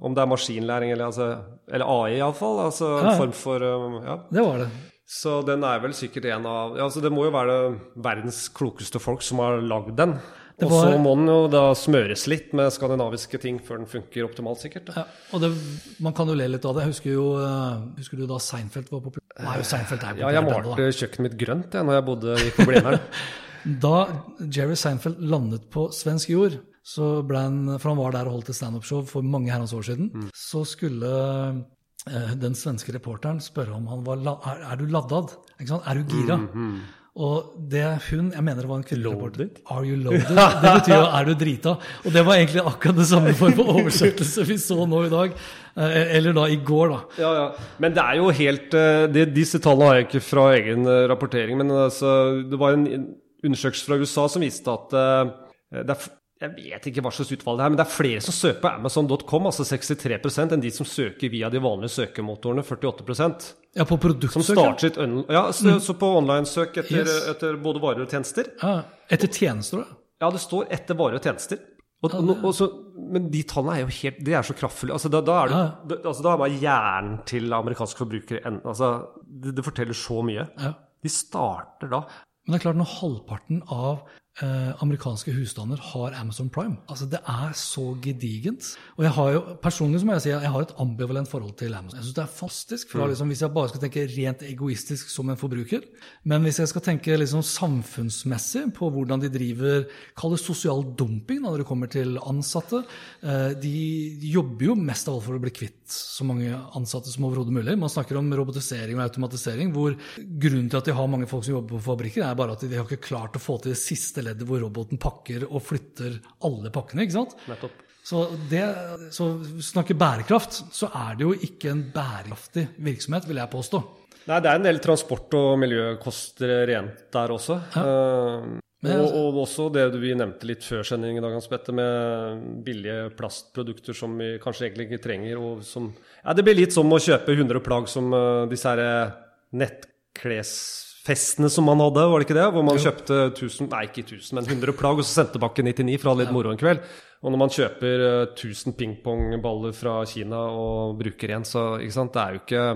Om det er maskinlæring eller, altså, eller AI, iallfall. Altså
Ja, en
form for Ja.
Det var det.
Så den er vel sikkert en av ja, altså Det må jo være verdens klokeste folk som har lagd den. Og
var-
så må den jo da smøres litt med skandinaviske ting før den funker optimalt, sikkert.
Ja, og det, man kan jo le litt av det. Husker jo eh, husker du da Seinfeld var populær? Nei, Seinfeld er populær.
Ja, jeg malte kjøkkenet mitt grønt jeg, når jeg bodde i Blindern.
Da Jerry Seinfeld landet på svensk jord, så ble han, for han var der og holdt et standup-show for mange herrens år siden,
Mm.
så skulle eh, den svenske reporteren spørre om han var er, er du laddad? Er du gira?
Mm,
Og det hun Jeg mener det var en kvinnelig. Are you loaded? Det betyr jo er du drita? Og det var egentlig akkurat det samme form for oversettelse vi så nå i dag. Eh, Eller da i går, da.
Ja, ja. Men det er jo helt eh, det, Disse tallene har jeg ikke fra egen eh, rapportering, men altså, det var en undersøkelse fra USA som viste at det er jeg vet ikke hva slags utvalg det er, men det er flere som søker på Amazon.com, altså 63% enn de som søker via de vanlige søkemotorene, 48
Ja, på
Som
produktsøk.
starter sitt Ja, så, så på online-søk etter,
Yes.
etter både varer og tjenester.
Ja, etter tjenester, da.
Ja, det står etter varer og tjenester. Og, og, og så, men de tallene er jo helt De er så kraftfulle. Altså, da, da er det,
Ja.
altså, da er bare hjernen til amerikanske forbrukere en- altså, det, det forteller så mye.
Ja.
De starter da.
Men det er klart, når halvparten av amerikanske husstander har Amazon Prime Altså, det er så gedigent. Og jeg har jo, personlig så må jeg si at jeg har et ambivalent forhold til Amazon. Jeg syns det er fantastisk, fra, liksom, hvis jeg bare skal tenke rent egoistisk som en forbruker. Men hvis jeg skal tenke liksom samfunnsmessig på hvordan de driver Kall det sosial dumping når det kommer til ansatte. Eh, de jobber jo mest av alt for å bli kvitt så mange ansatte som overhodet mulig. Man snakker om robotisering og automatisering, hvor grunnen til at de har mange folk som jobber på fabrikker, er bare at de har ikke klart å få til det siste leddet hvor roboten pakker og flytter alle pakkene. ikke sant?
Nettopp.
Så, det, så snakker bærekraft, så er det jo ikke en bærekraftig virksomhet, vil jeg påstå.
Nei, det er en del transport- og miljøkoster rent der også. Eh,
Men
og,
altså-
og også det vi nevnte litt før sending i dag, Hans Petter, med billige plastprodukter som vi kanskje egentlig ikke trenger. Og som, ja, det blir litt som å kjøpe 100 plagg som uh, disse her eh, nettklesfestene som man hadde, var det ikke det? Hvor man kjøpte 1000, nei ikke 1000, men 100 plagg, og så sendte tilbake 99 for å ha litt moro en kveld. Og når man kjøper eh, 1000 pingpongballer fra Kina og bruker en, så ikke sant, det er jo ikke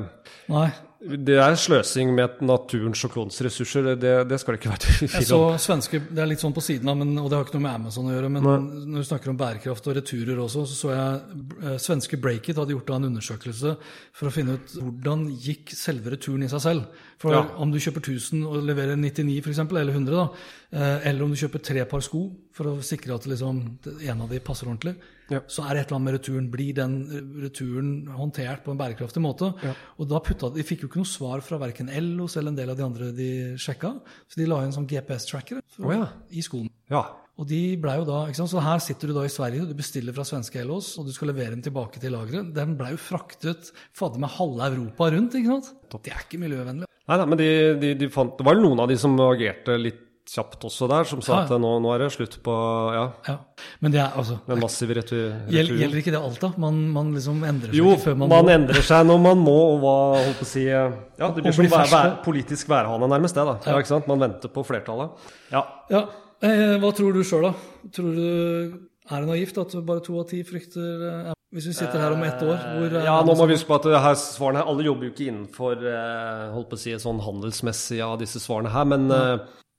Nei.
Det er sløsing med naturens og klodens ressurser, det, det skal det ikke være
Jeg
tvil
så
om.
svenske, Det er litt sånn på siden av, men, og det har ikke noe med Amazon å gjøre. Men når du snakker om bærekraft og returer også, så så jeg eh, svenske Breakit hadde gjort da en undersøkelse for å finne ut hvordan gikk selve returen i seg selv. For
Ja.
om du kjøper 1000 og leverer 99 f.eks., eller 100, da, eh, eller om du kjøper tre par sko for å sikre at liksom, en av de passer ordentlig,
Ja.
så er det et eller annet med returen. Blir den returen håndtert på en bærekraftig måte? Og da putta, De fikk jo ikke noe svar fra verken Ellos eller en del av de andre de sjekka, så de la inn sånn GPS-trackere
oh, ja.
i skolen.
Ja.
Og de ble jo da, ikke sant? Så her sitter du da i Sverige, du bestiller fra svenske Ellos, og du skal levere den tilbake til lageret. Den ble jo fraktet fader meg halve Europa rundt, ikke sant? Det er ikke miljøvennlig.
Nei nei men de, de, de fant Det var jo noen av de som agerte litt kjapt også der, som sa
Ja.
at nå, nå er det slutt på ja,
Ja. Men det er altså
med massiv retur. Retur.
Gjelder ikke det alt, da? Man, man liksom endrer seg
Jo,
ikke før man,
man
må.
endrer seg når man må, og hva holdt på å si Ja, det blir som vær, vær, politisk værhane, nærmest det, da. Ja. ikke sant? Man venter på flertallet. Ja.
Ja. Eh, hva tror du sjøl, da? Tror du Er det naivt at bare to av ti frykter eh, Hvis vi sitter her om ett år, hvor eh,
Ja, nå må vi huske på at her svarene her, alle jobber jo ikke innenfor eh, holdt på å si, sånn handelsmessig av disse svarene her, men eh,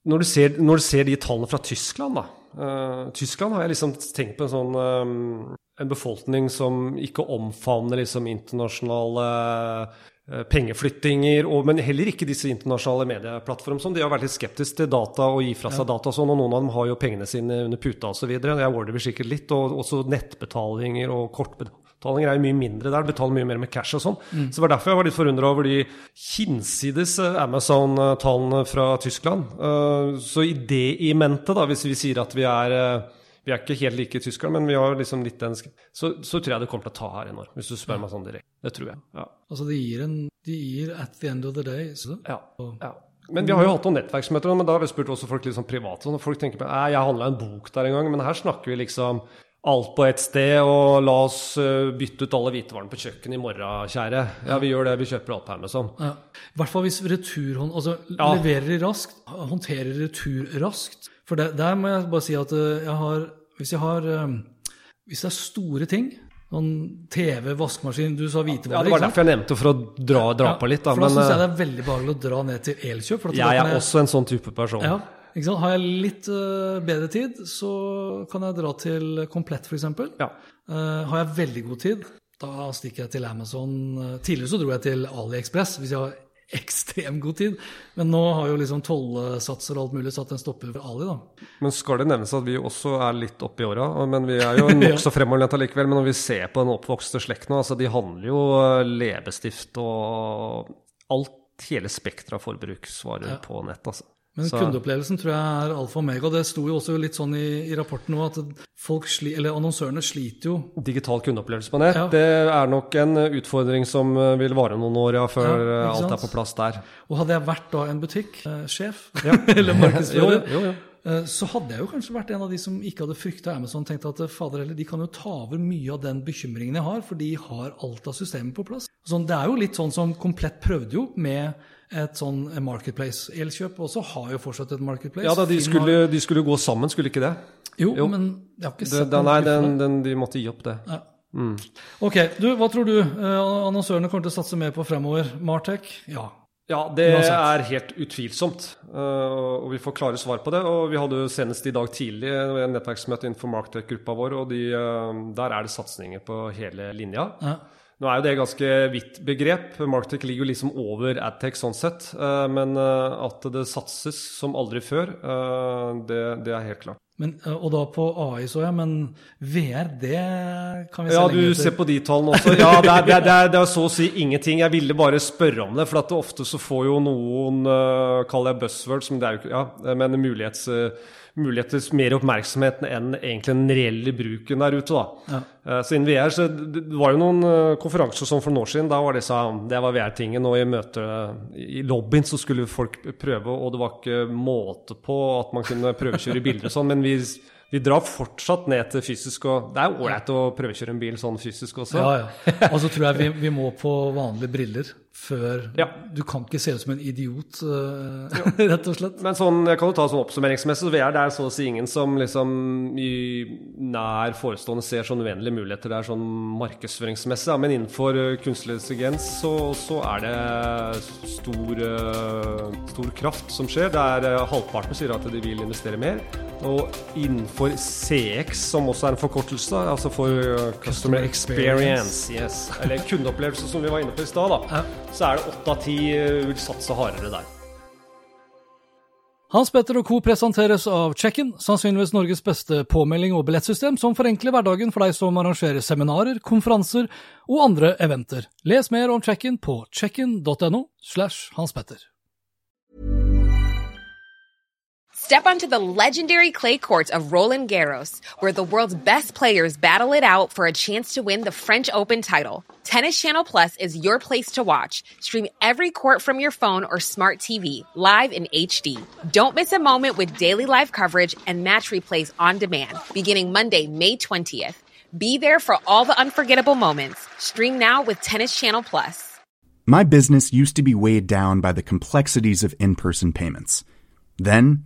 når, du ser, når du ser de tallene fra Tyskland, da uh, Tyskland har jeg liksom tenkt på en sånn um, en befolkning som ikke omfavner liksom internasjonale eh, pengeflyttinger, og, men heller ikke disse internasjonale medieplattformene. Sånn. De har vært litt skeptiske til data og gi fra seg data og sånn, og noen av dem har jo pengene sine under puta osv. Jeg ordner vel sikkert litt, og også nettbetalinger og kortbetalinger er jo mye mindre der. Betaler mye mer med cash og sånn. Så det var derfor jeg var litt forundra over de hinsides eh, Amazon-tallene fra Tyskland. Eh, Så i det i mente, da, hvis vi sier at vi er eh, vi er ikke helt like tyskerne, men vi har liksom litt den så, så tror jeg det kommer til å ta her i Norge, hvis du spør meg sånn direkte. Det tror jeg. Ja.
Altså, de gir en De gir at the end of the day så,
Ja, ja. Men vi har jo hatt noen nettverksmøter, men da har vi spurt også folk litt sånn privat. Sånn, og folk tenker på «Nei, jeg handla en bok der en gang, men her snakker vi liksom alt på ett sted, og la oss eh, bytte ut alle hvitevarene på kjøkkenet i morgen, kjære. Ja, vi gjør det, vi kjøper alt på Amazon.
ja. I hvert fall hvis returhånd Altså,
Ja.
leverer de raskt, håndterer retur raskt. For det, der må jeg bare si at eh, jeg har Hvis jeg har eh, Hvis det er store ting Sånn TV, vaskemaskin Du sa hvitevarer.
Ja, Det var derfor jeg nevnte for å dra, dra på litt, da.
For da syns jeg det er veldig behagelig å dra ned til Elkjøp. For at da
jeg er også en sånn type person.
Ja? Har jeg litt uh, bedre tid, så kan jeg dra til Komplett, f.eks.
Ja.
Uh, har jeg veldig god tid, da stikker jeg til Amazon. Eh, tidligere så dro jeg til AliExpress hvis jeg har ekstremt god tid. Men nå har jo liksom tollsatser og alt mulig satt en stopper for Ali, da.
Men skal det nevnes at vi også er litt oppi i åra? Men vi er jo nokså fremoverlent allikevel. Men når vi ser på den oppvokste slekt nå, altså de handler jo leppestift og alt, hele spekteret av forbruksvarer
Ja.
på nett, altså.
Men
Så-
kundeopplevelsen tror jeg er alfa og omega. Det sto jo også litt sånn i, i rapporten nå at folk sli, eller annonsørene sliter jo.
Digital kundeopplevelse på nett,
Ja.
det er nok en utfordring som eh, vil vare noen år ja, før
Ja,
eh, alt er på plass der.
Og hadde jeg vært da en butikksjef, eller markedsfører,
Jo, jo, jo.
eh, så hadde jeg jo kanskje vært en av de som ikke hadde frykta Amazon. tenkte at eh, fader heller, de kan jo ta over mye av den bekymringen jeg har, for de har alt av systemet på plass. Sånn, det er jo litt sånn som Komplett prøvde jo med et sånn Marketplace. Elkjøp også har jo fortsatt et Marketplace.
Ja da, de skulle, de skulle gå sammen, skulle ikke det?
Jo,
jo.
men jeg har ikke sett
det nei, den, den, de måtte gi opp det.
Ja. Ok, du, hva tror du eh, annonsørene kommer til å satse mer på fremover? Martech? Ja.
Ja, det er helt utvilsomt. Uh, og vi får klare svar på det. Og vi hadde jo senest i dag tidlig et nettverksmøte innenfor Marktech-gruppa vår, og de, der er det satsinger på hele linja.
ja.
Nå er jo det et ganske vidt begrep. Marktech ligger jo liksom over Adtech sånn sett. Uh, men uh, at det satses som aldri før, uh, det, det er helt klart.
Men, eh, og da på AI så jeg, men VR, det kan vi se
Ja,
lenge
du ser på de tallene også. Ja, det er, det, er, det, er, så å si ingenting. Jeg ville bare spørre om det, for at det ofte så får jo noen, kaller jeg buzzword, men det er jo ikke Ja, men mulighets, muligheter mer oppmerksomhet enn egentlig den reelle bruken der ute, da.
Ja.
Eh, Så innen VR, så det var jo noen uh, konferanser som for noen år siden, da var det sånn, det var VR-tingen, og i møte i lobbyen så skulle folk prøve, og det var ikke måte på at man kunne prøvekjøre bilder og sånn, men vi, vi drar fortsatt ned til fysisk, og det er jo ålreit å prøvekjøre en bil sånn fysisk også.
Ja, ja. Og så tror jeg vi, vi må på vanlige briller før
Ja.
Du kan ikke se ut som en idiot, uh, rett og slett.
Men sånn, jeg kan jo ta sånn oppsummeringsmessig, så VR det er så å si ingen som liksom i nær forestående ser sånn uendelige muligheter der sånn markedsføringsmessig. Ja. Men innenfor uh, kunstig intelligens så, så er det stor, uh, stor kraft som skjer. Der uh, halvparten sier at de vil investere mer. Og innenfor CX, som også er en forkortelse, altså for uh, Customer Experience, yes. eller kundeopplevelse som vi var inne på i stad, da,
Ja.
Så er det åtte av ti uh, vil satse hardere der.
Hans Petter og co. presenteres av Check-in, sannsynligvis Norges beste påmelding og billettsystem som forenkler hverdagen for deg som arrangerer seminarer, konferanser og andre eventer. Les mer om Check-in på checkin.no slash Hans Petter.
Step onto the legendary clay courts of Roland Garros, where the world's best players battle it out for a chance to win the French Open title. Tennis Channel Plus is your place to watch. Stream every court from your phone or smart TV, live in HD. Don't miss a moment with daily live coverage and match replays on demand, beginning Monday, May 20th. Be there for all the unforgettable moments. Stream now with Tennis Channel Plus.
My business used to be weighed down by the complexities of in person payments. Then,